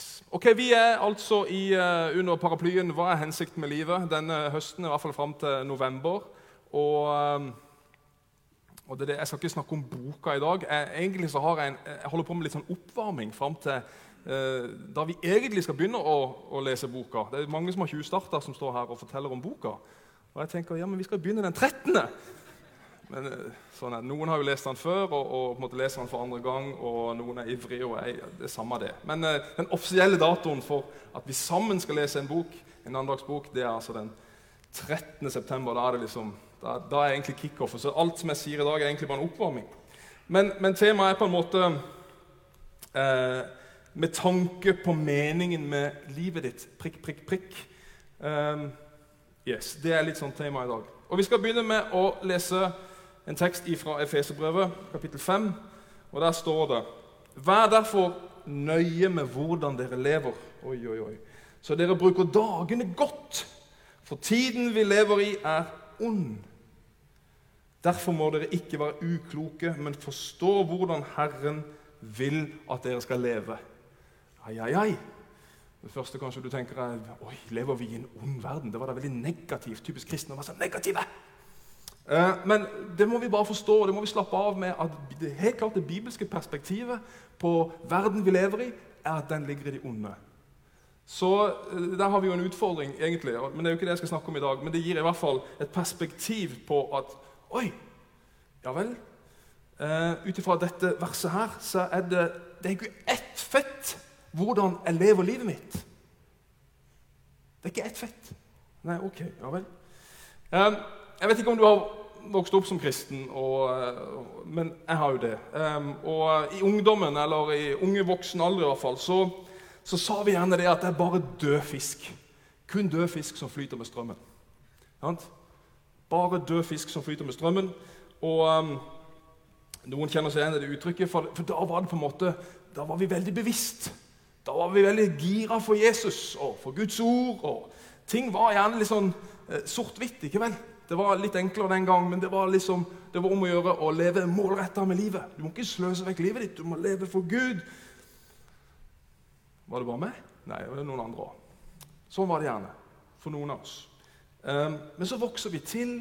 Yes. Ok, Vi er altså i, uh, under paraplyen 'Hva er hensikten med livet?' denne høsten, i hvert fall fram til november. Og, um, og det, det, Jeg skal ikke snakke om boka i dag. Jeg, egentlig så har jeg, en, jeg holder på med litt sånn oppvarming fram til uh, da vi egentlig skal begynne å, å, lese boka. Det er mange som har tjuvstarta, som står her og forteller om boka. Og jeg tenker ja, men vi skal begynne den 13. Men eh, sånn er, Noen har jo lest den før og, og på en måte leser den for andre gang. og Noen er ivrige. og jeg, det er samme det. Men eh, den offisielle datoen for at vi sammen skal lese en bok, en andagsbok, det er altså den 13. september. Da er, det liksom, da, da er egentlig kickoffet. Så alt som jeg sier i dag, er egentlig bare en oppvarming. Men, men temaet er på en måte eh, med tanke på meningen med livet ditt. Prikk, prikk, prikk. Um, yes, Det er litt sånn tema i dag. Og Vi skal begynne med å lese en tekst fra Efeserbrevet, kapittel 5. Og Der står det Vær derfor nøye med hvordan dere lever, oi, oi, oi. så dere bruker dagene godt, for tiden vi lever i, er ond. Derfor må dere ikke være ukloke, men forstå hvordan Herren vil at dere skal leve. Ai, ai, ai. Det første kanskje du tenker er oi, lever vi i en ond verden. Det var da veldig negativt. Typisk kristne var så negative. Eh, men det må vi bare forstå og det må vi slappe av med at det helt klart det bibelske perspektivet på verden vi lever i, er at den ligger i de onde. Så eh, Der har vi jo en utfordring, egentlig. men det er jo ikke det jeg skal snakke om i dag. Men det gir i hvert fall et perspektiv på at Oi! Ja vel? Uh, Ut ifra dette verset her så er det, det er ikke ett fett hvordan jeg lever livet mitt. Det er ikke ett fett. Nei, ok, ja vel. Uh, jeg vet ikke om du har vokst opp som kristen, og, eh, men jeg har jo det. Um, og I ungdommen, eller i unge voksen alder, i hvert fall, så, så, sa vi gjerne det at det er bare død fisk. Kun død fisk som flyter med strømmen. Bare død fisk som flyter med strømmen. Og um, Noen kjenner seg igjen i det uttrykket, for, for, da var det på en måte, da var vi veldig bevisst. Da var vi veldig gira for Jesus og for Guds ord. og Ting var gjerne litt sånn eh, sort-hvitt. ikke vel? Det var litt enklere den gang, men det var, liksom, det var om å gjøre å leve målretta med livet. Du må ikke sløse vekk livet ditt, du må leve for Gud. Var det bare meg? Nei, det var noen andre òg. Sånn var det gjerne for noen av oss. Um, men så vokser vi til.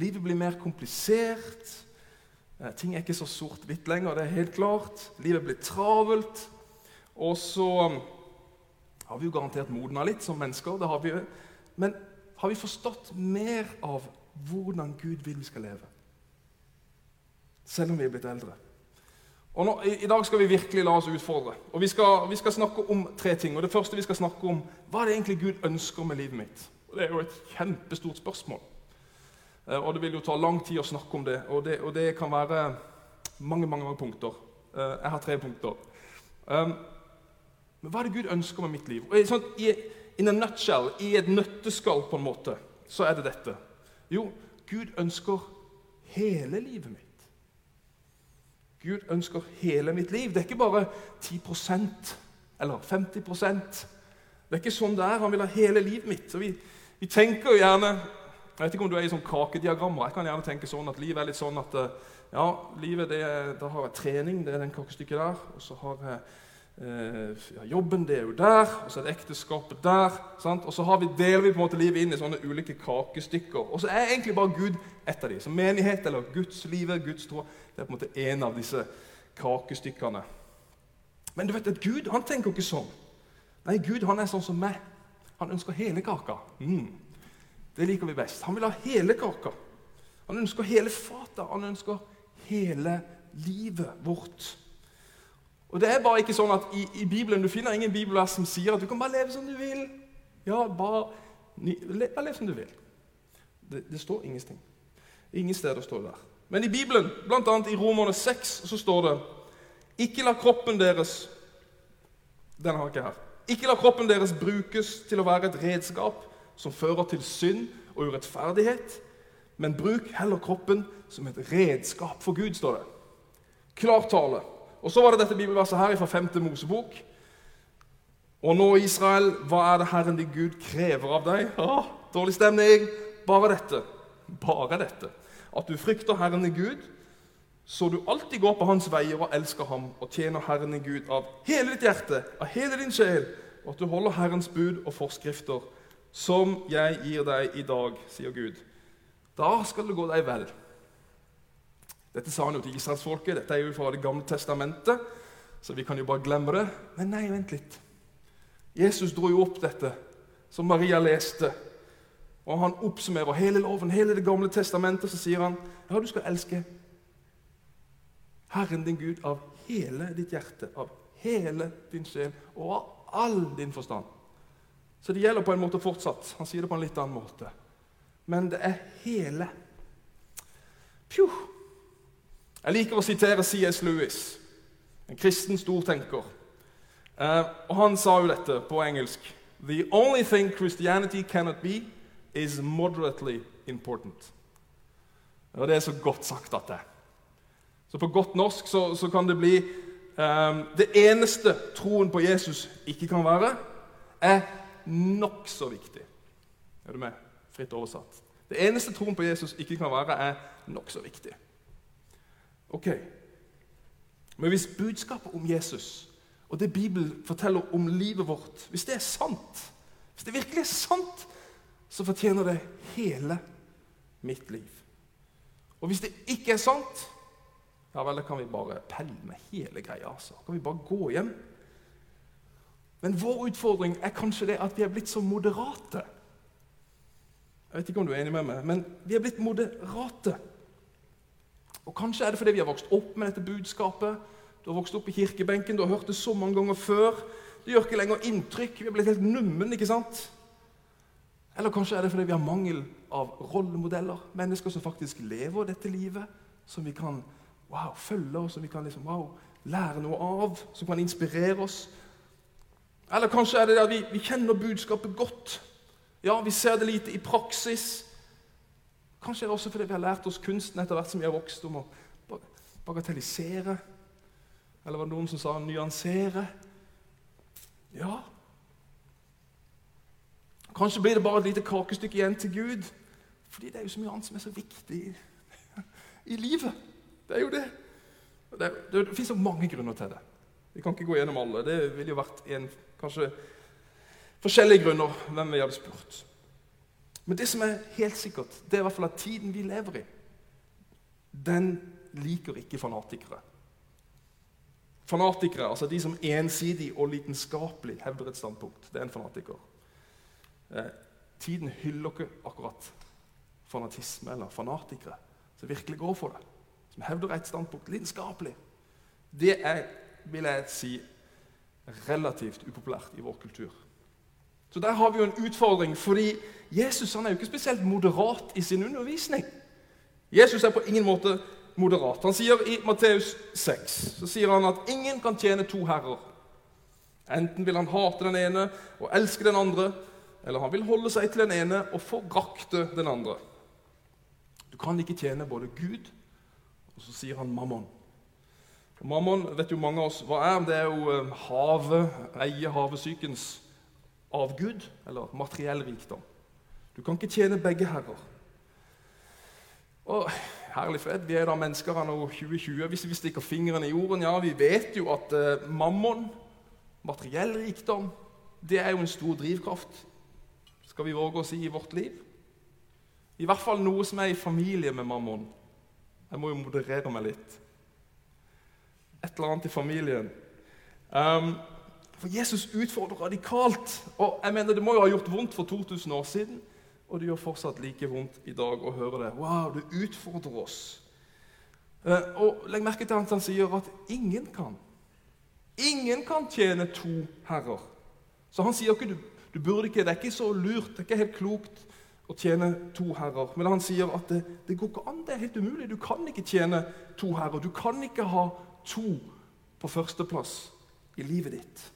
Livet blir mer komplisert. Uh, ting er ikke så sort-hvitt lenger, det er helt klart. Livet blir travelt. Og så um, har vi jo garantert modna litt som mennesker. det har vi jo. Men har vi forstått mer av hvordan Gud vil vi skal leve. Selv om vi er blitt eldre. Og nå, i, i, dag skal vi virkelig la oss utfordre. Og vi skal, vi skal, snakke om tre ting. Og Det første vi skal snakke om, hva er det egentlig Gud ønsker med livet mitt? Og Det er jo et kjempestort spørsmål. Eh, og Det vil jo ta lang tid å snakke om det, og det, og det kan være mange mange, mange punkter. Eh, jeg har tre punkter. Um, men hva er det Gud ønsker med mitt liv? Og i, sånn, in a nutshell, i et nøtteskall, på en måte, så er det dette. Jo, Gud ønsker hele livet mitt. Gud ønsker hele mitt liv. Det er ikke bare 10% eller 50% Det er ikke sånn det er. Han vil ha hele livet mitt. Så vi, vi tenker jo gjerne Jeg vet ikke om du er i sånn kakediagrammer. Jeg kan gjerne tenke sånn at livet er litt sånn at ja, livet det, da har jeg trening, det er den kakestykket der. Og så har jeg Eh, jobben det er jo der, og så er det ekteskapet der. Sant? Og så vi, deler vi på en måte livet inn i sånne ulike kakestykker. Og så er egentlig bare Gud ett av dem. Så menighet eller Guds livet, Guds tro, det er på en måte en av disse kakestykkene. Men du vet at Gud han tenker ikke sånn. Nei, Gud han er sånn som meg. Han ønsker hele kaka. Mm. Det liker vi best. Han vil ha hele kaka. Han ønsker hele fatet. Han ønsker hele livet vårt. Og det er bare ikke sånn at i, i Bibelen, Du finner ingen bibelvers som sier at du kan bare leve som du vil. Ja, bare, le, bare lev som du vil. Det, det står ingenting. Ingen steder står det der. Men i Bibelen, bl.a. i Romerne 6, så står det Ikke la kroppen deres Den har jeg ikke her. Ikke la kroppen deres brukes til å være et redskap som fører til synd og urettferdighet, men bruk heller kroppen som et redskap for Gud, står det. Klar tale. Og så var det dette bibelverset her fra 5. Mosebok. Og nå, Israel, hva er det Herren din Gud krever av deg? Ah, dårlig stemning. Bare dette. Bare dette. At du frykter Herren din Gud, så du alltid går på hans veier og elsker ham og tjener Herren din Gud av hele ditt hjerte, av hele din sjel, og at du holder Herrens bud og forskrifter, som jeg gir deg i dag, sier Gud. Da skal det gå deg vel. Dette sa han jo til israelsfolket. Dette er jo fra Det gamle testamentet, så vi kan jo bare glemme det. Men nei, vent litt. Jesus dro jo opp dette, som Maria leste. Og han oppsummerer hele loven, hele Det gamle testamentet. Så sier han ja, du skal elske Herren din Gud av hele ditt hjerte, av hele din sjel og av all din forstand. Så det gjelder på en måte fortsatt. Han sier det på en litt annen måte. Men det er hele. Pjuh. Jeg liker å sitere C.S. Lewis, en kristen stortenker. Uh, og Han sa jo dette på engelsk. The only thing Christianity cannot be, is moderately important. Og Det er så godt sagt at det Så På godt norsk så, så kan det bli um, Det eneste troen på Jesus ikke kan være, er nokså viktig. Er du med? Fritt oversatt. Det eneste troen på Jesus ikke kan være, er nokså viktig. Ok, Men hvis budskapet om Jesus og det Bibelen forteller om livet vårt, hvis det er sant, hvis det virkelig er sant, så fortjener det hele mitt liv. Og hvis det ikke er sant, ja vel, da kan vi bare pelle med hele greia. altså. Kan vi bare gå hjem. Men vår utfordring er kanskje det at vi er blitt så moderate. Jeg vet ikke om du er enig med meg, men vi er blitt moderate. Og Kanskje er det fordi vi har vokst opp med dette budskapet. Du har vokst opp i kirkebenken, du har hørt det så mange ganger før. Det gjør ikke lenger inntrykk. Vi er blitt helt nummen. ikke sant? Eller kanskje er det fordi vi har mangel av rollemodeller. Mennesker som faktisk lever dette livet, som vi kan wow, følge og som vi kan liksom, wow, lære noe av, som kan inspirere oss. Eller kanskje er det at vi, vi kjenner budskapet godt. Ja, Vi ser det lite i praksis. Kanskje er det også fordi vi har lært oss kunsten etter hvert som vi har vokst, om å bagatellisere. Eller var det noen som sa nyansere? Ja. Kanskje blir det bare et lite kakestykke igjen til Gud. Fordi det er jo så mye annet som er så viktig i, livet. Det er jo det. Det, det, det fins mange grunner til det. Vi kan ikke gå gjennom alle. Det ville jo vært en, kanskje forskjellige grunner hvem vi hadde spurt. Men det som er helt sikkert, det er i hvert fall at tiden vi lever i, den liker ikke fanatikere. Fanatikere, altså de som ensidig og lidenskapelig hevder et standpunkt, det er en fanatiker. Eh, tiden hyller ikke akkurat fanatisme eller fanatikere som virkelig går for det. Som hevder et standpunkt lidenskapelig. Det er, vil jeg si, relativt upopulært i vår kultur. Så der har vi jo en utfordring, fordi Jesus han er jo ikke spesielt moderat i sin undervisning. Jesus er på ingen måte moderat. Han sier i Matteus 6 så sier han at ingen kan tjene to herrer. Enten vil han hate den ene og elske den andre, eller han vil holde seg til den ene og forakte den andre. Du kan ikke tjene både Gud og så sier han mammon. Og mammon vet jo mange av oss hva er. Det er jo eh, havet, eie havesykens avgud, eller materiell rikdom. Du kan ikke tjene begge herrer. Og Herlig fred. Vi er da mennesker av 2020. Hvis vi stikker fingrene i jorden Ja, vi vet jo at eh, mammon, materiell rikdom, det er jo en stor drivkraft, skal vi våge å si, i vårt liv. I hvert fall noe som er i familie med mammon. Jeg må jo moderere meg litt. Et eller annet i familien. Um, for Jesus utfordrer radikalt. Og jeg mener Det må jo ha gjort vondt for 2000 år siden og det gjør fortsatt like vondt i dag å høre det. Wow, du utfordrer oss. Eh, og Legg merke til at han sier at ingen kan. Ingen kan tjene to herrer. Så han sier ikke du, du burde ikke, det er ikke så lurt, det er ikke helt klokt å tjene to herrer. Men han sier at det, det går ikke an, det er helt umulig. Du kan ikke tjene to herrer. Du kan ikke ha to på førsteplass i livet ditt.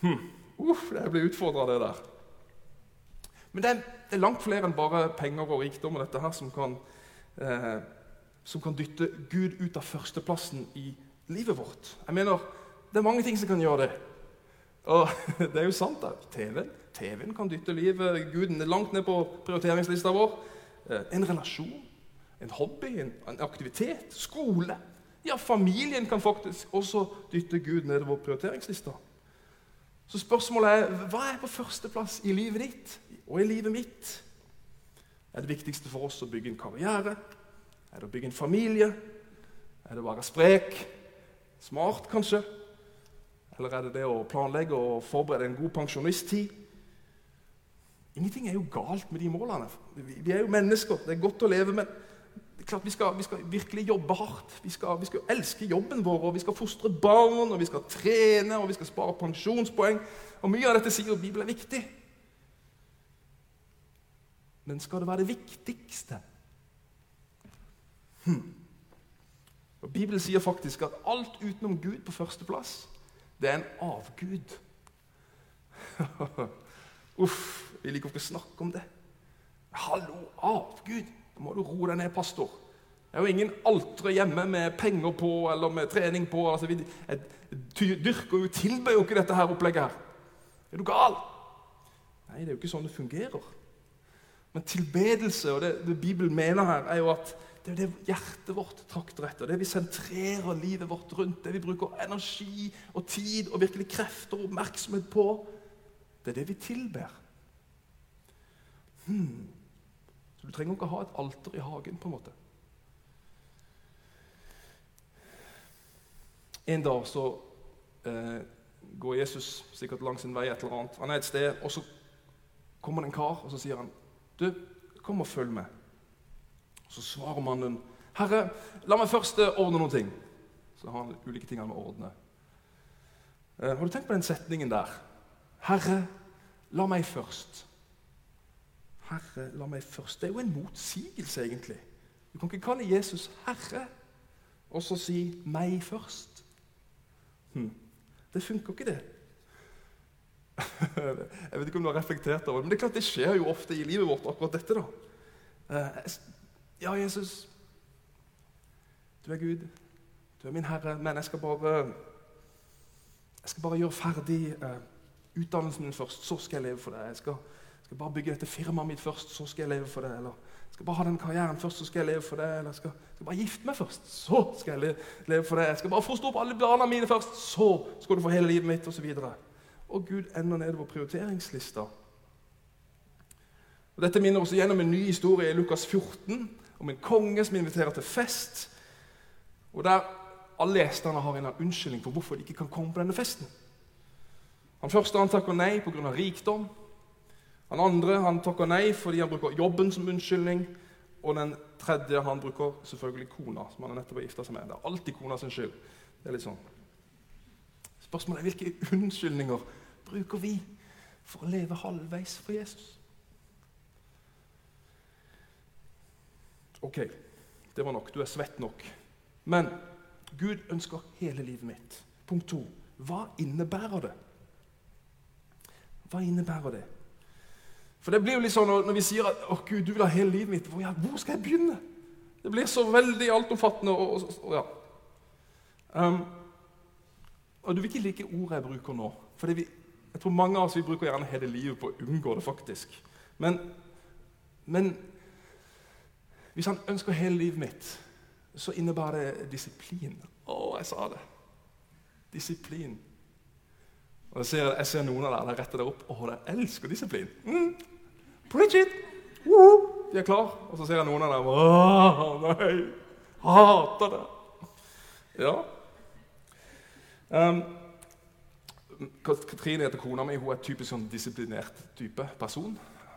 Hm. Uff, jeg blir utfordra av det der. Men det er, det er, langt flere enn bare penger og rikdom og dette her som kan, eh, som kan dytte Gud ut av førsteplassen i livet vårt. Jeg mener, Det er mange ting som kan gjøre det. Og det er jo sant. TV-en TV kan dytte livet Gud langt ned på prioriteringslista vår. Eh, en relasjon. en hobby, en, en aktivitet, skole. Ja, familien kan faktisk også dytte Gud nedover prioriteringslista. Så spørsmålet er hva er på førsteplass i livet ditt og i livet mitt? Er det viktigste for oss å bygge en karriere? Er det å bygge en familie? Er det å være sprek? Smart, kanskje? Eller er det det å planlegge og forberede en god pensjonisttid? Ingenting er jo galt med de målene. Vi er jo mennesker. Det er godt å leve med. Vi skal, vi skal virkelig jobbe hardt. Vi skal, vi skal, elske jobben vår, og vi skal fostre barn, og vi skal trene og vi skal spare pensjonspoeng. Og Mye av dette sier Bibelen er viktig. Men skal det være det viktigste? Hm. Og Bibelen sier faktisk at alt utenom Gud på førsteplass, det er en avgud. Uff, vi liker ikke å snakke om det. Hallo, avgud! Da må du roe deg ned, pastor. Det er jo ingen altre hjemme med penger på eller med trening på. Altså, vi dyrker jo, tilber jo ikke dette her opplegget her. Er du gal? Nei, det er jo ikke sånn det fungerer. Men tilbedelse, og det, det Bibelen mener her, er jo at det er det hjertet vårt trakter etter. Det vi sentrerer livet vårt rundt. Det vi bruker energi og tid og virkelig krefter og oppmerksomhet på. Det er det vi tilber. Hmm. Du trenger ikke ha et alter i hagen. på en måte. En dag så eh, går Jesus sikkert langs en vei et eller annet. Han er et sted, og så kommer det en kar og så sier han, 'Du, kom og følg med.' Så svarer mannen, 'Herre, la meg først eh, ordne noen ting.' Så har han ulike ting han må ordne. Eh, har du tenkt på den setningen der? 'Herre, la meg først'. Herre, la meg først. Det er jo en motsigelse, egentlig. Du kan ikke kalle Jesus herre og så si 'meg først'. Hm. Det funker ikke, det. Jeg vet ikke om du har reflektert over det, men det er klart det skjer jo ofte i livet vårt, akkurat dette. da. Eh, ja, Jesus, du er Gud, du er min Herre, men jeg skal bare, jeg skal bare gjøre ferdig uh, utdannelsen min først. Så skal jeg leve for deg. Jeg skal, skal bare bygge dette firmaet mitt først, så skal jeg leve for det. Eller jeg skal bare ha den karrieren først, så skal jeg leve for det. Eller jeg skal, skal bare gifte meg først, så skal jeg leve for det. Jeg skal bare forstå opp alle barna mine først, så skal du få hele livet mitt, osv. Og, og Gud ender nedover prioriteringslista. Og Dette minner oss gjennom en ny historie i Lukas 14 om en konge som inviterer til fest. Og der alle gjestene har en unnskyldning for hvorfor de ikke kan komme på denne festen. Han første han takker nei pga. rikdom. Han andre han takker nei fordi han bruker jobben som unnskyldning. Og den tredje han bruker selvfølgelig kona, som han nettopp har gifta seg med. Det er alltid kona sin skyld. Det er litt sånn. Spørsmålet er hvilke unnskyldninger bruker vi for å leve halvveis for Jesus? Ok, det var nok. Du er svett nok. Men Gud ønsker hele livet mitt. Punkt to. Hva innebærer det? Hva innebærer det? For det blir jo litt sånn Når vi sier at å Gud, du vil ha hele livet mitt, hvor, ja, hvor skal jeg begynne? Det blir så veldig altomfattende. Og, og, og, ja. Um, og Du vil ikke like ordet jeg bruker nå. For jeg tror mange av oss vi bruker gjerne hele livet på å unngå det. faktisk. Men, men hvis han ønsker hele livet mitt, så innebærer det disiplin. Å, jeg sa det! Disiplin. Og jeg ser, jeg ser noen av dere der retter dere opp. Å, dere elsker disiplin! Mm. Preach it! Woo! De er klar. Og så ser jeg noen av dem Åh, nei! Hater det! Ja. Um, Katrine heter kona mi. Hun er typisk sånn disiplinert type person.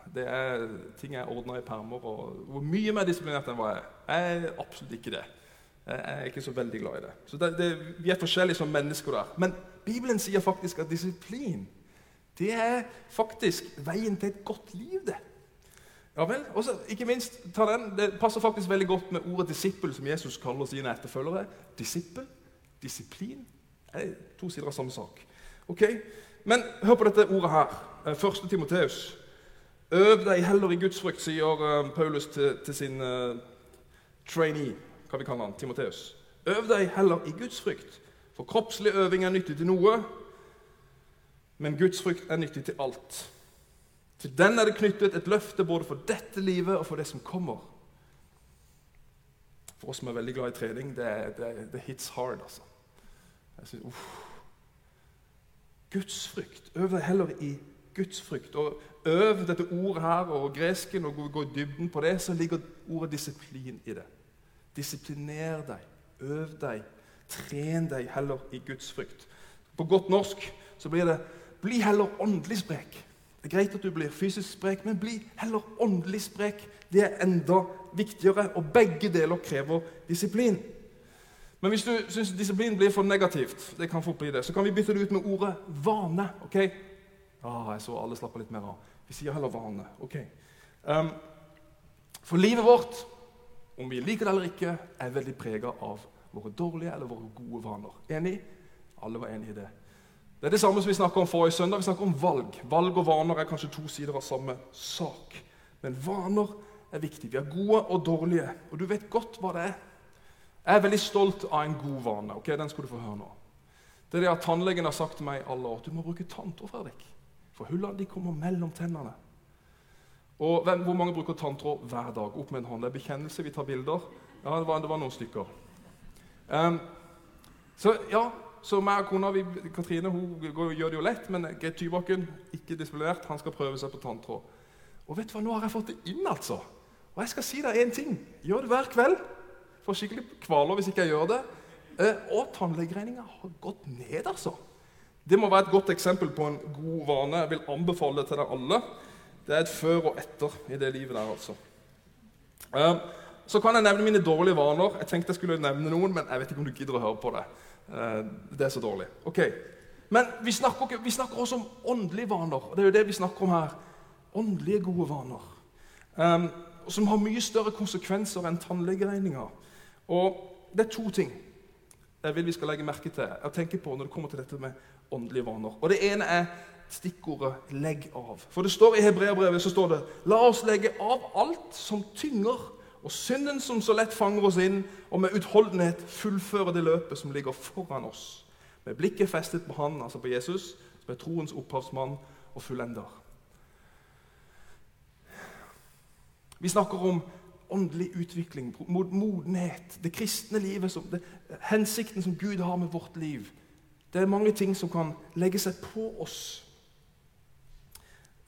Det er, ting jeg ordner i permer. og Hvor mye mer disiplinert enn hva jeg er. Jeg er absolutt ikke det. Jeg er ikke så veldig glad i det. Så det, det, Vi er forskjellige som mennesker der. Men Bibelen sier faktisk at disiplin det er faktisk veien til et godt liv, det. Ja vel, også, ikke minst, ta den, Det passer faktisk veldig godt med ordet disippel, som Jesus kaller sine etterfølgere. Disippel, disiplin er to sider av samme sak. Ok, Men hør på dette ordet her. Eh, første Timoteus. Øv deg heller i Guds frykt, sier uh, Paulus til, til sin uh, trainee, hva vi kaller han, Timoteus. Øv deg heller i Guds frykt, for kroppslig øving er nyttig til noe, men Guds frykt er nyttig til alt. Til den er det knyttet et løfte både for dette livet og for det som kommer. For oss som er veldig glad i trening, det, det, det hits hard. altså. Jeg synes, uff. Gudsfrykt. Øv deg heller i Guds frykt. Og øv dette ordet her og gresken og gå i dybden på det, så ligger ordet disiplin i det. Disiplinere deg, øv deg, tren deg heller i Guds frykt. På godt norsk så blir det 'bli heller åndelig sprek'. Det er greit at du blir fysisk sprek, men bli heller åndelig sprek. Det er enda viktigere, og begge deler krever disiplin. Men hvis du syns disiplin blir for negativt, det kan fort bli det, så kan vi bytte det ut med ordet vane. ok? Ah, jeg så alle slapper litt mer av. Vi sier heller vane. ok? Um, for livet vårt, om vi liker det eller ikke, er veldig prega av våre dårlige eller våre gode vaner. Enig? Alle var enig i det. Det er det samme som vi snakka om forrige søndag. Vi snakker om valg. Valg og vaner er kanskje to sider av samme sak. Men vaner er viktig. Vi er gode og dårlige, og du vet godt hva det er. Jeg er veldig stolt av en god vane. ok? Den skal du få høre nå. Det er det at Tannlegen har sagt til meg alle år du må bruke tanntråd. Fredrik. For hullene de kommer mellom tennene. Og hvem, Hvor mange bruker tanntråd hver dag? Opp med en hånd. Det er bekjennelse. Vi tar bilder. Ja, Det var, det var noen stykker. Um, så ja, så meg og kona vi, Katrine hun gjør det jo lett, men Greit Tybakken, ikke disiplinert, han skal prøve seg på tanntråd. Og vet du hva, Nå har jeg fått det inn, altså. Og jeg skal si deg én ting. Gjør det hver kveld. Får skikkelig kvaler hvis ikke jeg gjør det. Eh, og tannlegeregninga har gått ned, altså. Det må være et godt eksempel på en god vane. Jeg vil anbefale det til dere alle. Det er et før og etter i det livet der, altså. Eh, så kan jeg nevne mine dårlige vaner. Jeg tenkte jeg skulle nevne noen, men jeg vet ikke om du gidder å høre på det. Eh, det er så dårlig. Ok, Men vi snakker, vi snakker, også om åndelige vaner. Det er jo det vi snakker om her. Åndelige, gode vaner. Um, som har mye større konsekvenser enn tannlegeregninga. Og det er to ting jeg vil vi skal legge merke til og tenke på når det kommer til dette med åndelige vaner. Og Det ene er stikkordet 'legg av'. For det står I hebreerbrevet så står det 'La oss legge av alt som tynger' og synden som så lett fanger oss inn, og med utholdenhet fullføre det løpet som ligger foran oss. Med blikket festet på Han, altså på Jesus, som er troens opphavsmann og fullender. Vi snakker om åndelig utvikling, modenhet, det kristne livet, som, det, hensikten som Gud har med vårt liv. Det er mange ting som kan legge seg på oss.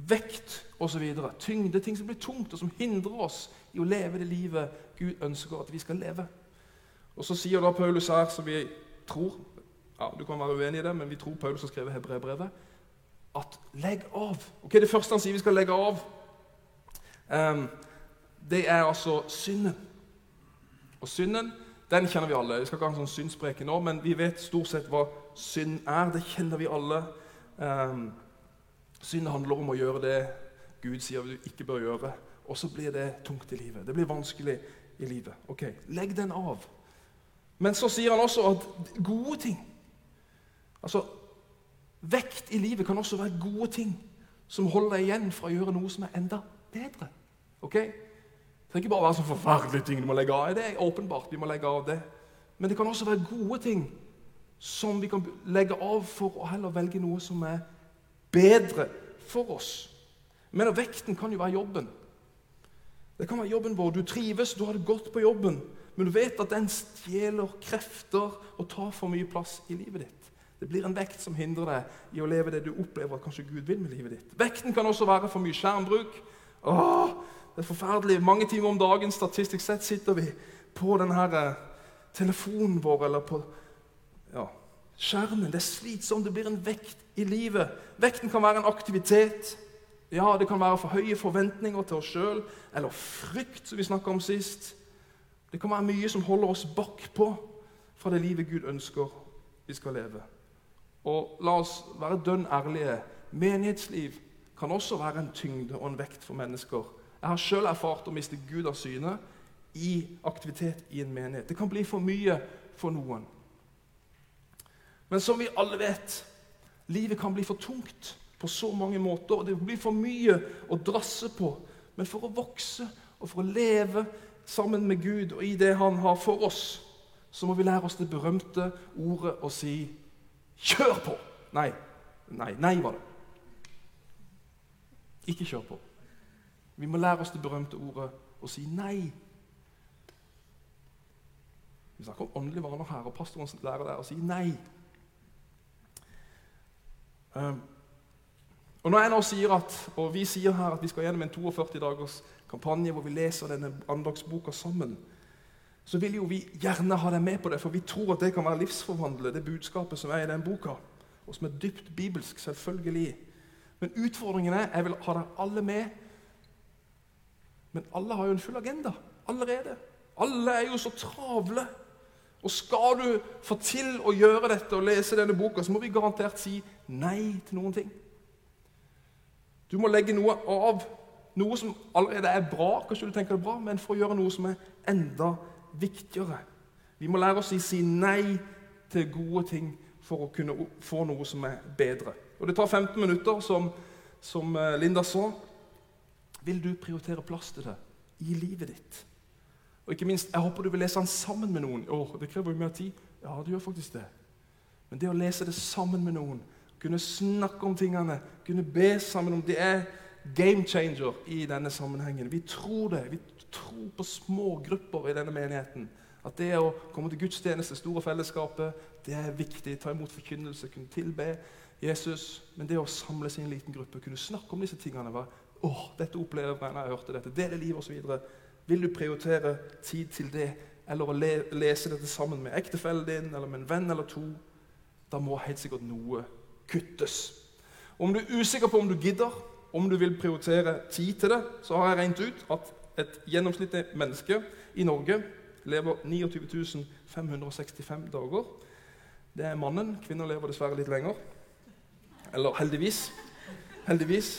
Vekt osv. Tyngde, ting som blir tungt, og som hindrer oss i å leve det livet Gud ønsker at vi skal leve. Og Så sier da Paulus her, som vi tror ja, Du kan være uenig i det, men vi tror Paulus har skrevet Hebreerbrevet. At legg av. Ok, Det første han sier vi skal legge av, um, det er altså synden. Og synden den kjenner vi alle. Vi skal ikke ha en sånn syndspreke nå, men vi vet stort sett hva synd er. Det kjenner vi alle. Um, synd handler om å gjøre det Gud sier du ikke bør gjøre. Og så blir det tungt i livet. Det blir vanskelig i livet. Ok, Legg den av. Men så sier han også at gode ting Altså, Vekt i livet kan også være gode ting som holder deg igjen fra å gjøre noe som er enda bedre. Ok? Det trenger ikke bare være så forferdelige ting du må legge av. Det er åpenbart, vi må legge av det. Men det kan også være gode ting som vi kan legge av for å heller velge noe som er bedre for oss. Men vekten kan jo være jobben. Det kan være jobben vår. Du trives, du har det godt på jobben, men du vet at den stjeler krefter og tar for mye plass i livet ditt. Det blir en vekt som hindrer deg i å leve det du opplever at kanskje Gud vil med livet ditt. Vekten kan også være for mye skjermbruk. Åh, det er forferdelig. Mange timer om dagen statistisk sett sitter vi på denne eh, telefonen vår eller på skjermen. Det er slitsomt. Det blir en vekt i livet. Vekten kan være en aktivitet. Ja, det kan være for høye forventninger til oss sjøl, eller frykt, som vi snakka om sist. Det kan være mye som holder oss bakpå fra det livet Gud ønsker vi skal leve. Og la oss være dønn ærlige. Menighetsliv kan også være en tyngde og en vekt for mennesker. Jeg har sjøl erfart å miste Gud av syne i aktivitet i en menighet. Det kan bli for mye for noen. Men som vi alle vet, livet kan bli for tungt på så mange måter. og Det blir for mye å drasse på. Men for å vokse og for å leve sammen med Gud og i det Han har for oss, så må vi lære oss det berømte ordet å si 'kjør på'. Nei. Nei, nei var det. Ikke kjør på. Vi må lære oss det berømte ordet å si nei. Vi snakker om åndelige vaner her, og pastoren lærer deg å si nei. Um, og når jeg nå sier at, og Vi sier her at vi skal gjennom en 42 dagers kampanje hvor vi leser denne andagsboka sammen, så vil jo vi gjerne ha deg med på det, for vi tror at det kan være livsforvandlende, det budskapet som er i den boka, og som er dypt bibelsk, selvfølgelig. Men utfordringen er jeg vil ha dere alle med. Men alle har jo en full agenda allerede. Alle er jo så travle. Og skal du få til å gjøre dette og lese denne boka, så må vi garantert si nei til noen ting. Du må legge noe av, noe som allerede er bra, kanskje du tenker det er bra, men for å gjøre noe som er enda viktigere. Vi må lære oss å si nei til gode ting for å kunne få noe som er bedre. Og Det tar 15 minutter, som, som eh, Linda sa. Vil du prioritere plass til det i livet ditt? Og ikke minst, Jeg håper du vil lese den sammen med noen. Åh, det krever jo mer tid. Ja, det gjør faktisk det. Men det å lese det sammen med noen, kunne snakke om tingene, kunne be sammen om Det er game changer i denne sammenhengen. Vi tror det. Vi tror på små grupper i denne menigheten. At det å komme til gudstjeneste, store fellesskapet, det er viktig. Ta imot forkynnelse, kunne tilbe Jesus. Men det å samles i en liten gruppe, kunne snakke om disse tingene var, åh, dette opplever jeg når jeg hørte dette, dele livet, osv. Vil du prioritere tid til det, eller å le lese dette sammen med ektefellen din eller med en venn eller to? Da må helt sikkert noe kuttes. Om du er usikker på om du gidder, om du vil prioritere tid til det, så har jeg regnet ut at et gjennomsnittlig menneske i Norge lever 29 565 dager. Det er mannen. Kvinner lever dessverre litt lenger. Eller heldigvis. Heldigvis.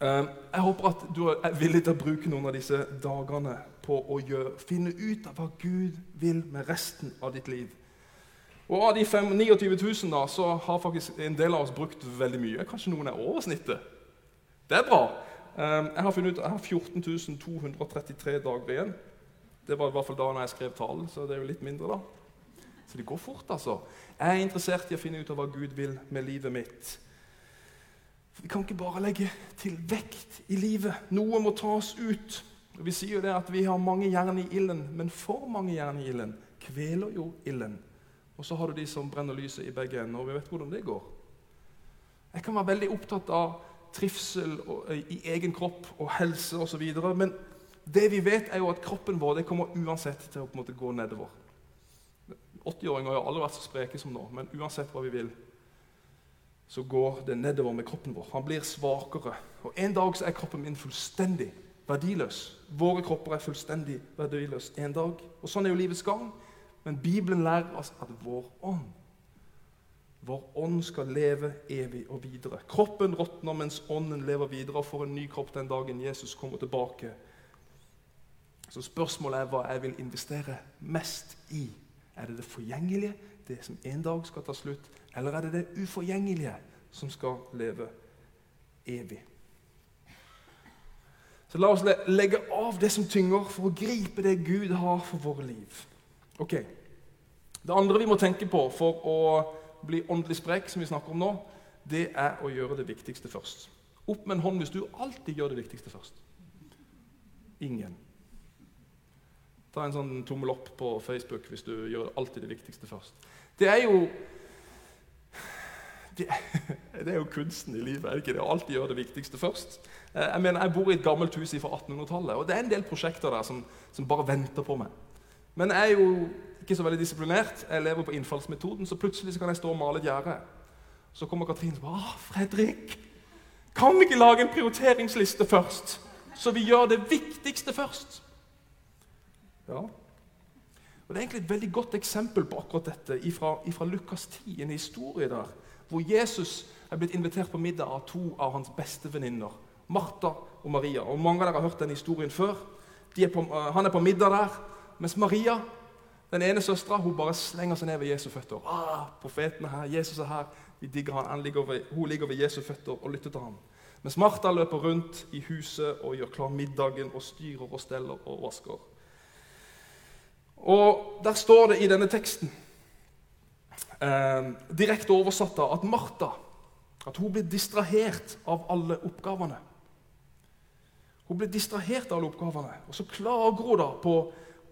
Ehm, jeg håper at du er villig til å bruke noen av disse dagene på å gjøre, finne ut av hva Gud vil med resten av ditt liv. Og Av de 29 000 da, så har faktisk en del av oss brukt veldig mye. Kanskje noen er over snittet. Det er bra. Ehm, jeg har funnet ut, jeg har 14 233 dager igjen. Det var i hvert fall da jeg skrev talen, så det er jo litt mindre. da. Så det går fort, altså. Jeg er interessert i å finne ut av hva Gud vil med livet mitt. Vi kan ikke bare legge til vekt i livet. Noe må tas ut. Vi sier jo det at vi har mange jern i ilden, men for mange jern i ilden kveler jo ilden. Og så har du de som brenner lyset i begge ender, og vi vet hvordan det går. Jeg kan være veldig opptatt av trivsel og, i egen kropp og helse osv., men det vi vet, er jo at kroppen vår kommer uansett til å på en måte gå nedover. 80-åringer har aldri vært så spreke som nå, men uansett hva vi vil, så går det nedover med kroppen vår. Han blir svakere. Og En dag så er kroppen min fullstendig verdiløs. Våre kropper er fullstendig verdiløse en dag. Og Sånn er jo livets gang. Men Bibelen lærer oss at vår ånd vår ånd skal leve evig og videre. Kroppen råtner mens ånden lever videre og får en ny kropp den dagen Jesus kommer tilbake. Så spørsmålet er hva jeg vil investere mest i. Er det det forgjengelige, det som en dag skal ta slutt, eller er det det uforgjengelige som skal leve evig? Så La oss legge av det som tynger, for å gripe det Gud har for våre liv. Ok. Det andre vi må tenke på for å bli åndelig sprek, som vi snakker om nå, det er å gjøre det viktigste først. Opp med en hånd hvis du alltid gjør det viktigste først. Ingen. Ta en sånn tommel opp på Facebook hvis du gjør alltid det viktigste først. Det er jo det, det er jo kunsten i livet. er det ikke det? Å alltid gjøre det viktigste først. Eh, jeg mener, jeg bor i et gammelt hus fra 1800-tallet, og det er en del prosjekter der som, som, bare venter på meg. Men jeg er jo ikke så veldig disiplinert. Jeg lever på innfallsmetoden, så plutselig så kan jeg stå og male et gjerde. Så kommer Katrin og sier 'Fredrik, kan vi ikke lage en prioriteringsliste først?' Så vi gjør det viktigste først. Ja. Og Det er egentlig et veldig godt eksempel på akkurat dette fra Lukas 10, en historie der, hvor Jesus er blitt invitert på middag av to av hans beste venninner, Martha og Maria. Og Mange av dere har hørt den historien før. Er på, uh, han er på middag der, mens Maria, den ene søstera, bare slenger seg ned ved Jesu føtter. Ah, profeten er her, Jesus er her. Vi digger han. han ligger ved, hun ligger ved Jesu føtter og lytter til ham. Mens Martha løper rundt i huset og gjør klar middagen og styrer og steller og vasker. Og Der står det i denne teksten, eh, direkte oversatt, at Martha at hun blir distrahert av alle oppgavene. Hun blir distrahert av alle oppgavene, og så klager hun da på,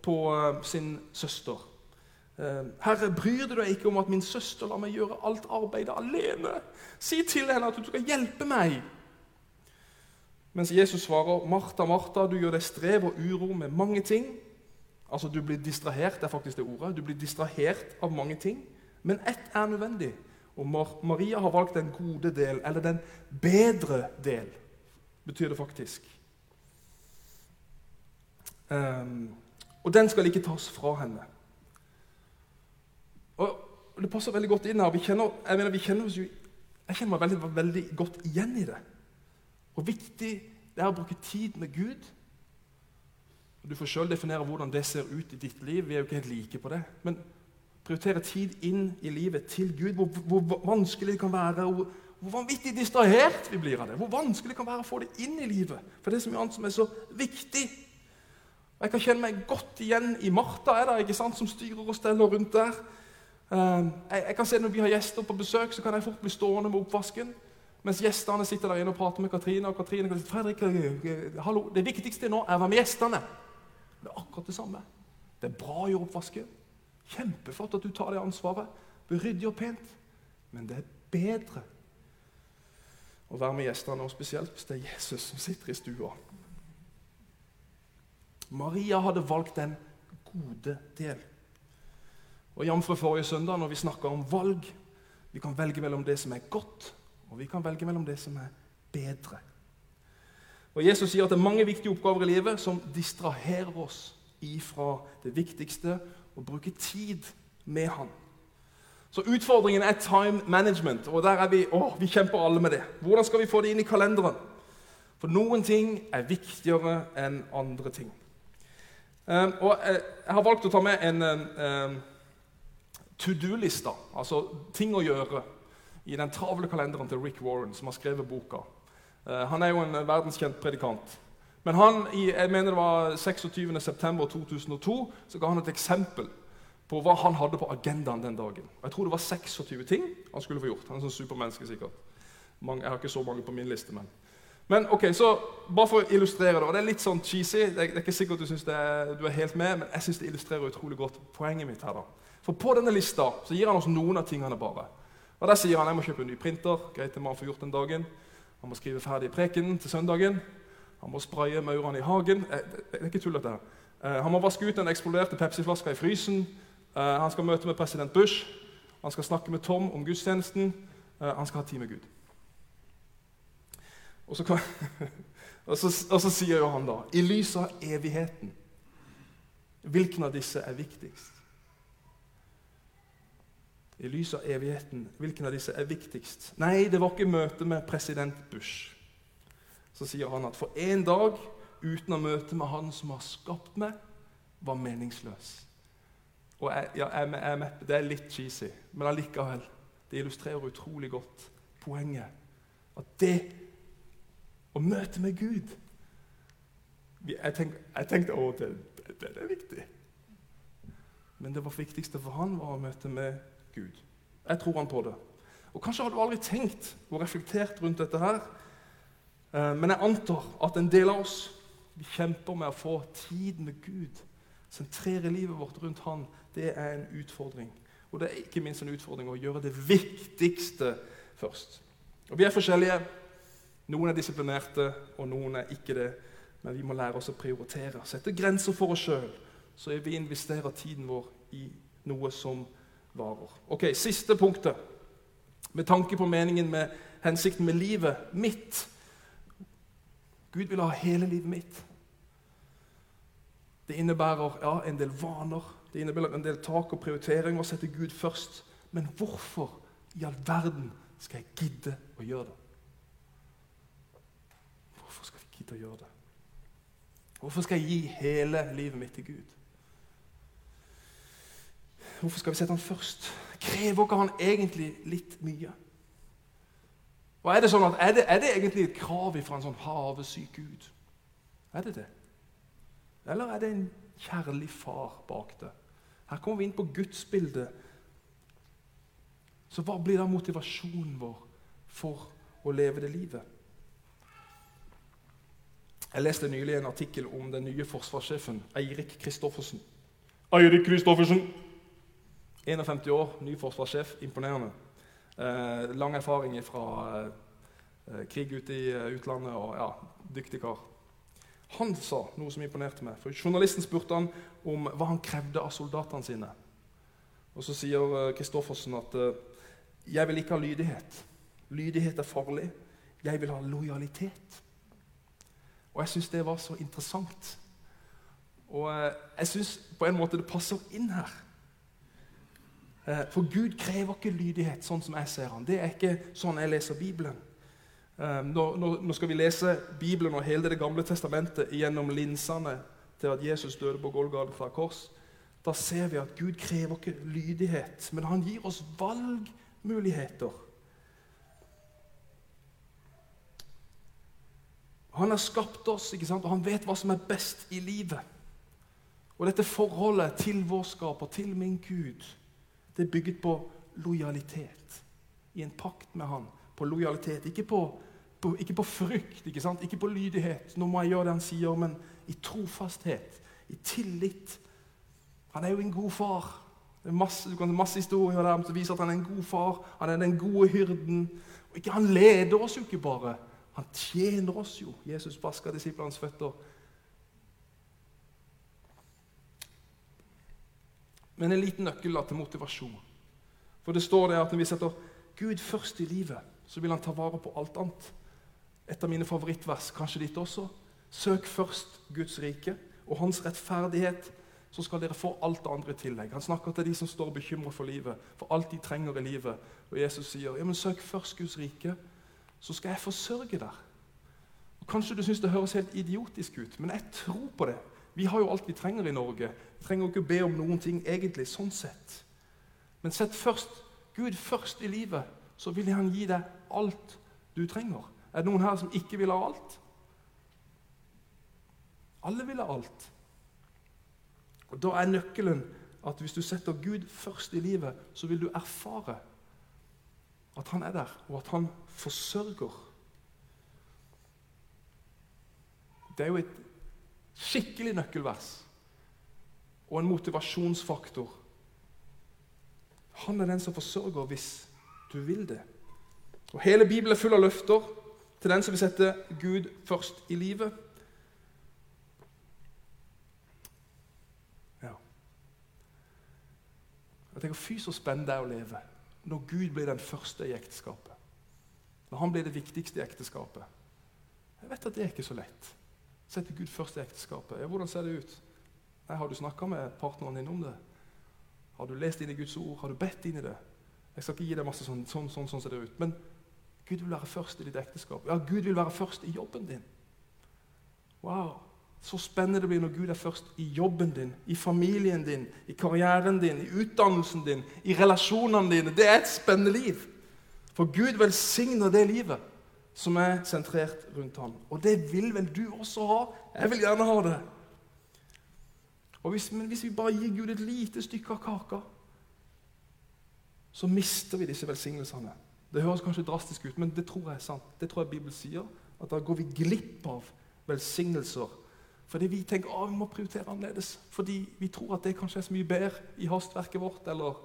på eh, sin søster. Eh, Herre, bryr du deg ikke om at min søster lar meg gjøre alt arbeidet alene? Si til henne at du skal hjelpe meg. Mens Jesus svarer, Martha, Martha, du gjør deg strev og uro med mange ting. Altså, Du blir distrahert, det er faktisk det ordet. Du blir distrahert av mange ting. Men ett er nødvendig. Og Maria har valgt den gode del, eller den bedre del, betyr det faktisk. Um, og den skal ikke tas fra henne. Og Det passer veldig godt inn her. Vi kjenner, jeg mener, vi kjenner jo, jeg kjenner meg veldig, veldig godt igjen i det. Hvor viktig det er å bruke tid med Gud. Du får sjøl definere hvordan det ser ut i ditt liv. Vi er jo ikke helt like på det. Men prioritere tid inn i livet til Gud. Hvor, hvor vanskelig det kan være. Hvor, hvor vanvittig distrahert vi blir av det. Hvor vanskelig det kan være å få det inn i livet. For det er så mye annet som er så viktig. Og Jeg kan kjenne meg godt igjen i Martha, er det, ikke sant, som styrer og steller rundt der. Ehm, jeg, jeg kan se Når vi har gjester på besøk, så kan jeg fort bli stående med oppvasken. Mens gjestene sitter der inne og prater med Katrine. og Katrine kan si, Fredrik, eh, eh, hallo, Det viktigste nå er å være med gjestene. Det er akkurat det samme. Det er bra å gjøre oppvasken. Kjempeflott at du tar det ansvaret. Ryddig og pent. Men det er bedre å være med gjestene, og spesielt hvis det er Jesus som sitter i stua. Maria hadde valgt den gode del. Og Jf. forrige søndag, når vi snakka om valg Vi kan velge mellom det som er godt, og vi kan velge mellom det som er bedre. Og Jesus sier at det er mange viktige oppgaver i livet som distraherer oss ifra det viktigste å bruke tid med Han. Så utfordringen er time management, og der er vi, å, vi kjemper alle med det. Hvordan skal vi få det inn i kalenderen? For noen ting er viktigere enn andre ting. Um, og jeg, jeg har valgt å ta med en um, to do-lista, altså ting å gjøre, i den travle kalenderen til Rick Warren, som har skrevet boka. Uh, han er jo en verdenskjent predikant. Men han, jeg mener det var 26.9.2002 så ga han et eksempel på hva han hadde på agendaen den dagen. Jeg tror det var 26 ting han skulle få gjort. Han er sånn supermenneske sikkert. Mange, jeg har ikke så mange på min liste, men men ok, så Bare for å illustrere det. og Det er litt sånn cheesy. Det er, det er ikke sikkert du syns du er helt med, men jeg syns det illustrerer utrolig godt poenget mitt. her da. For På denne lista så gir han oss noen av tingene bare. Og Der sier han jeg må kjøpe en ny printer. Greit det må han få gjort den dagen. Han må skrive ferdig prekenen til søndagen. Han må spraye maurene i hagen. Eh, det er ikke tullete her. Eh, han må vaske ut den eksploderte Pepsi-flaska i frysen. Eh, han skal møte med president Bush. Han skal snakke med Tom om gudstjenesten. Han skal ha tid med Gud. Og så, kan, og, så, og så, sier jo han da I lys av evigheten, hvilken av disse er viktigst? I lys av evigheten, hvilken av disse er viktigst? Nei, det var ikke møtet med president Bush. Så sier han at for en dag uten å møte med han som har skapt meg, var meningsløs. Og jeg, ja, jeg, jeg, Det er litt cheesy, men allikevel. Det illustrerer utrolig godt poenget. At det å møte med Gud Jeg tenkte, jeg tenkte å, det, det, det, er viktig. Men det viktigste for han var å møte med Gud. Jeg tror han på det. Og Kanskje har du aldri tenkt og reflektert rundt dette her. Eh, men jeg antar at en del av oss vi kjemper med å få tid med Gud. Sentrere livet vårt rundt Han. Det er en utfordring. Og det er ikke minst en utfordring å gjøre det viktigste først. Og Vi er forskjellige. Noen er disiplinerte, og noen er ikke det. Men vi må lære oss å prioritere, sette grenser for oss sjøl, så vi investerer tiden vår i noe som varer. Ok, Siste punktet. Med tanke på meningen med hensikten med livet mitt. Gud vil ha hele livet mitt. Det innebærer ja, en del vaner, det innebærer en del tak og prioriteringer å sette Gud først. Men hvorfor i all verden skal jeg gidde å gjøre det? Gidde å gjøre det? Hvorfor skal jeg gi hele livet mitt til Gud? Hvorfor skal vi sette han først? Krever ikke han egentlig litt mye? Og Er det sånn at, er det, er det egentlig et krav fra en sånn havesyk Gud? Er det det? Eller er det en kjærlig far bak det? Her kommer vi inn på gudsbildet. Så hva blir da motivasjonen vår for å leve det livet? Jeg leste nylig en artikkel om den nye forsvarssjefen, Eirik Kristoffersen. Eirik Kristoffersen. 51 år, ny forsvarssjef. Imponerende. Eh, lang erfaring fra eh, krig ute i eh, utlandet og ja, dyktig kar. Han sa noe som imponerte meg. for Journalisten spurte han om hva han krevde av soldatene sine. Og Så sier Kristoffersen at eh, 'jeg vil ikke ha lydighet'. Lydighet er farlig. Jeg vil ha lojalitet. Og jeg syns det var så interessant. Og eh, jeg syns på en måte det passer inn her. Eh, for Gud krever ikke lydighet, sånn som jeg ser han. Det er ikke sånn jeg leser Bibelen. Nå, nå, nå skal vi lese Bibelen og hele Det gamle testamentet gjennom linsene til at Jesus døde på Golgata kors. Da ser vi at Gud krever ikke lydighet, men han gir oss valgmuligheter. Han har skapt oss, ikke sant? og han vet hva som er best i livet. Og dette forholdet til vår skaper, til min Gud, det er bygget på lojalitet. I en pakt med han. På lojalitet. Ikke på, på, ikke på frykt, ikke, sant? ikke på lydighet. Nå må jeg gjøre det han sier, men i trofasthet. I tillit. Han er jo en god far. Det er masse, du kan masse historier der som viser at han er en god far. Han er den gode hyrden. Og ikke, han leder oss jo ikke bare. Han tjener oss jo. Jesus vasker disiplenes føtter. Men en liten nøkkel til motivasjon. For det står det at Når vi setter Gud først i livet, så vil han ta vare på alt annet. Et av mine favorittvers, kanskje ditt også. Søk først Guds rike og hans rettferdighet, så skal dere få alt det andre i tillegg. Han snakker til de som står bekymra for livet, for alt de trenger i livet. Og Jesus sier, ja, men søk først Guds rike så skal jeg forsørge deg. Og kanskje du syns det høres helt idiotisk ut, men jeg tror på det. Vi har jo alt vi trenger i Norge. Vi trenger ikke be om noen ting egentlig, sånn sett. Men sett først Gud først i livet, så vil Han gi deg alt du trenger. Er det noen her som ikke vil ha alt? Alle vil ha alt. Og Da er nøkkelen at hvis du setter Gud først i livet, så vil du erfare at han er der, og at han forsørger. Det er jo et skikkelig nøkkelvers og en motivasjonsfaktor. Han er den som forsørger hvis du vil det. Og Hele Bibelen er full av løfter til den som vil sette Gud først i livet. Ja. Jeg tenker, Fy, så spennende det er å leve når Gud blir den første i ekteskapet. Når han blir det viktigste i ekteskapet. Jeg vet at det er ikke så lett. Sette Gud først i ekteskapet. Ja, hvordan ser det ut? Nei, Har du snakka med partneren din om det? Har du lest inn i Guds ord? Har du bedt inn i det? Jeg skal ikke gi deg masse sånn, sånn, sånn, sånn ser det ut. Men Gud vil være først i ditt ekteskap. Ja, Gud vil være først i jobben din. Wow, Så spennende det blir når Gud er først i jobben din, i familien din, i karrieren din, i utdannelsen din, i relasjonene dine. Det er et spennende liv. For Gud velsigner det livet som er sentrert rundt ham. Og det vil vel du også ha? Jeg vil gjerne ha det. Hvis, men hvis vi bare gir Gud et lite stykke av kaka, så mister vi disse velsignelsene. Det høres kanskje drastisk ut, men det tror jeg er sant. Det tror jeg Bibelen sier. At da går vi glipp av velsignelser. Fordi vi tenker at vi må prioritere annerledes. Fordi vi tror at det kanskje er så mye bedre i hastverket vårt eller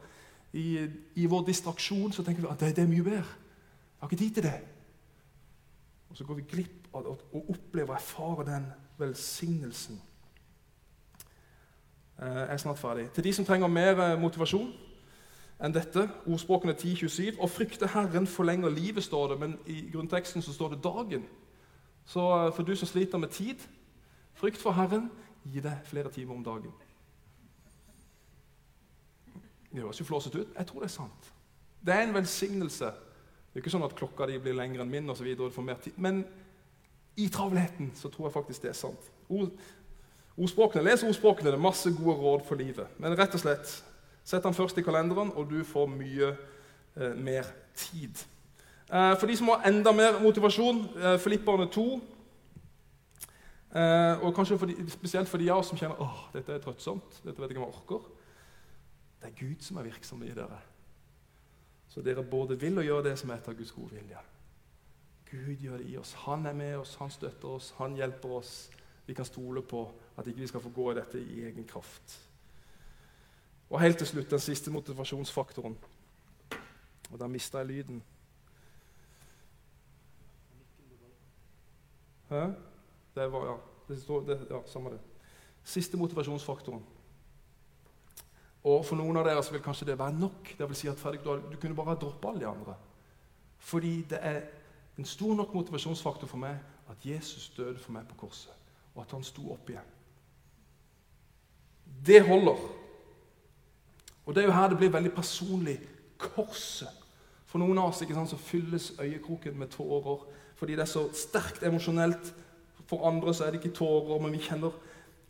i, i vår distraksjon. Så tenker vi at det, det er mye bedre. Jeg har ikke tid til det. Og så går vi glipp av å oppleve og erfare den velsignelsen. Eh, jeg er snart ferdig. Til de som trenger mer eh, motivasjon enn dette, ordspråkene 10.27 Å frykte Herren forlenger livet, står det, men i grunnteksten så står det dagen. Så eh, for du som sliter med tid, frykt for Herren gi deg flere timer om dagen. Det høres jo flåsete ut. Jeg tror det er sant. Det er en velsignelse det er ikke sånn at klokka di blir lengre enn min, og så videre, og du får mer tid. men i travelheten så tror jeg faktisk det er sant. Ord, ordspråkene, Les ordspråkene. Det er masse gode råd for livet. Men rett og slett, sett den først i kalenderen, og du får mye eh, mer tid. Eh, for de som har enda mer motivasjon, eh, Filipperne 2 eh, Og kanskje for de, spesielt for de av oss som kjenner åh, dette er trøttsomt, dette vet jeg om jeg orker. Det er Gud som er virksom i dere. Så dere både vil og gjør det som er etter Guds gode vilje. Gud gjør det i oss. Han er med oss, han støtter oss, han hjelper oss. Vi kan stole på at ikke vi skal få gå i dette i egen kraft. Og helt til slutt den siste motivasjonsfaktoren. Og da mista jeg lyden. Hæ? Det var, ja. Det står, det, ja, samme det. Siste motivasjonsfaktoren. Og For noen av dere vil kanskje det være nok. Det vil si at Fredrik, du kunne bare droppe alle de andre. Fordi det er en stor nok motivasjonsfaktor for meg at Jesus døde for meg på korset, og at han sto opp igjen. Det holder. Og Det er jo her det blir veldig personlig. Korset. For noen av oss ikke sant, så fylles øyekroken med tårer fordi det er så sterkt emosjonelt. For andre så er det ikke tårer, men vi kjenner,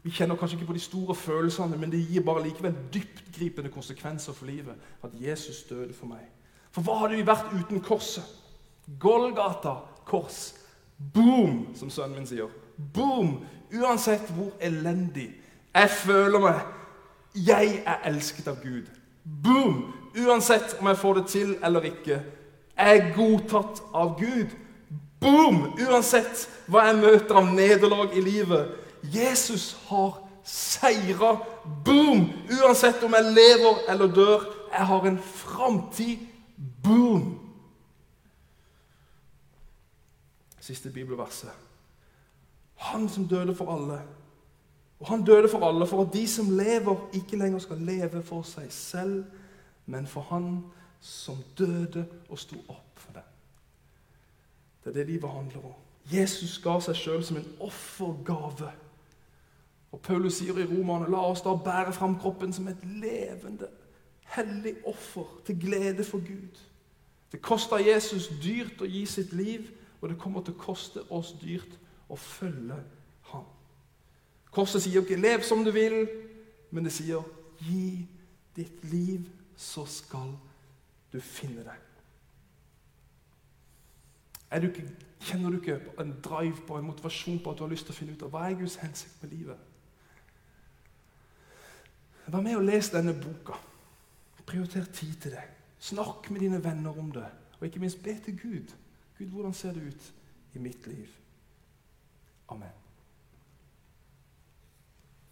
vi kjenner kanskje ikke på de store følelsene, men det gir bare likevel dyptgripende konsekvenser for livet at Jesus døde for meg. For hva hadde vi vært uten korset? Golgata kors. Boom, som sønnen min sier. Boom! Uansett hvor elendig jeg føler meg, jeg er elsket av Gud. Boom! Uansett om jeg får det til eller ikke. Jeg er godtatt av Gud. Boom! Uansett hva jeg møter av nederlag i livet. Jesus har seira. Boom! Uansett om jeg lever eller dør. Jeg har en framtid. Boom! Siste bibelverset. Han som døde for alle. Og han døde for alle, for at de som lever, ikke lenger skal leve for seg selv, men for Han som døde og sto opp for dem. Det er det livet handler om. Jesus ga seg sjøl som en offergave. Og Paulus sier i romanen, la oss da bære fram kroppen som et levende, hellig offer til glede for Gud. Det kosta Jesus dyrt å gi sitt liv, og det kommer til å koste oss dyrt å følge ham. Korset sier ikke 'lev som du vil', men det sier 'gi ditt liv så skal du finne det. Du ikke, kjenner du ikke en drive på, en motivasjon på at du har lyst til å finne ut av hva er Guds hensikt med livet? Vær med og les denne boka. Prioriter tid til det. Snakk med dine venner om det. Og ikke minst be til Gud. Gud, hvordan ser det ut i mitt liv? Amen.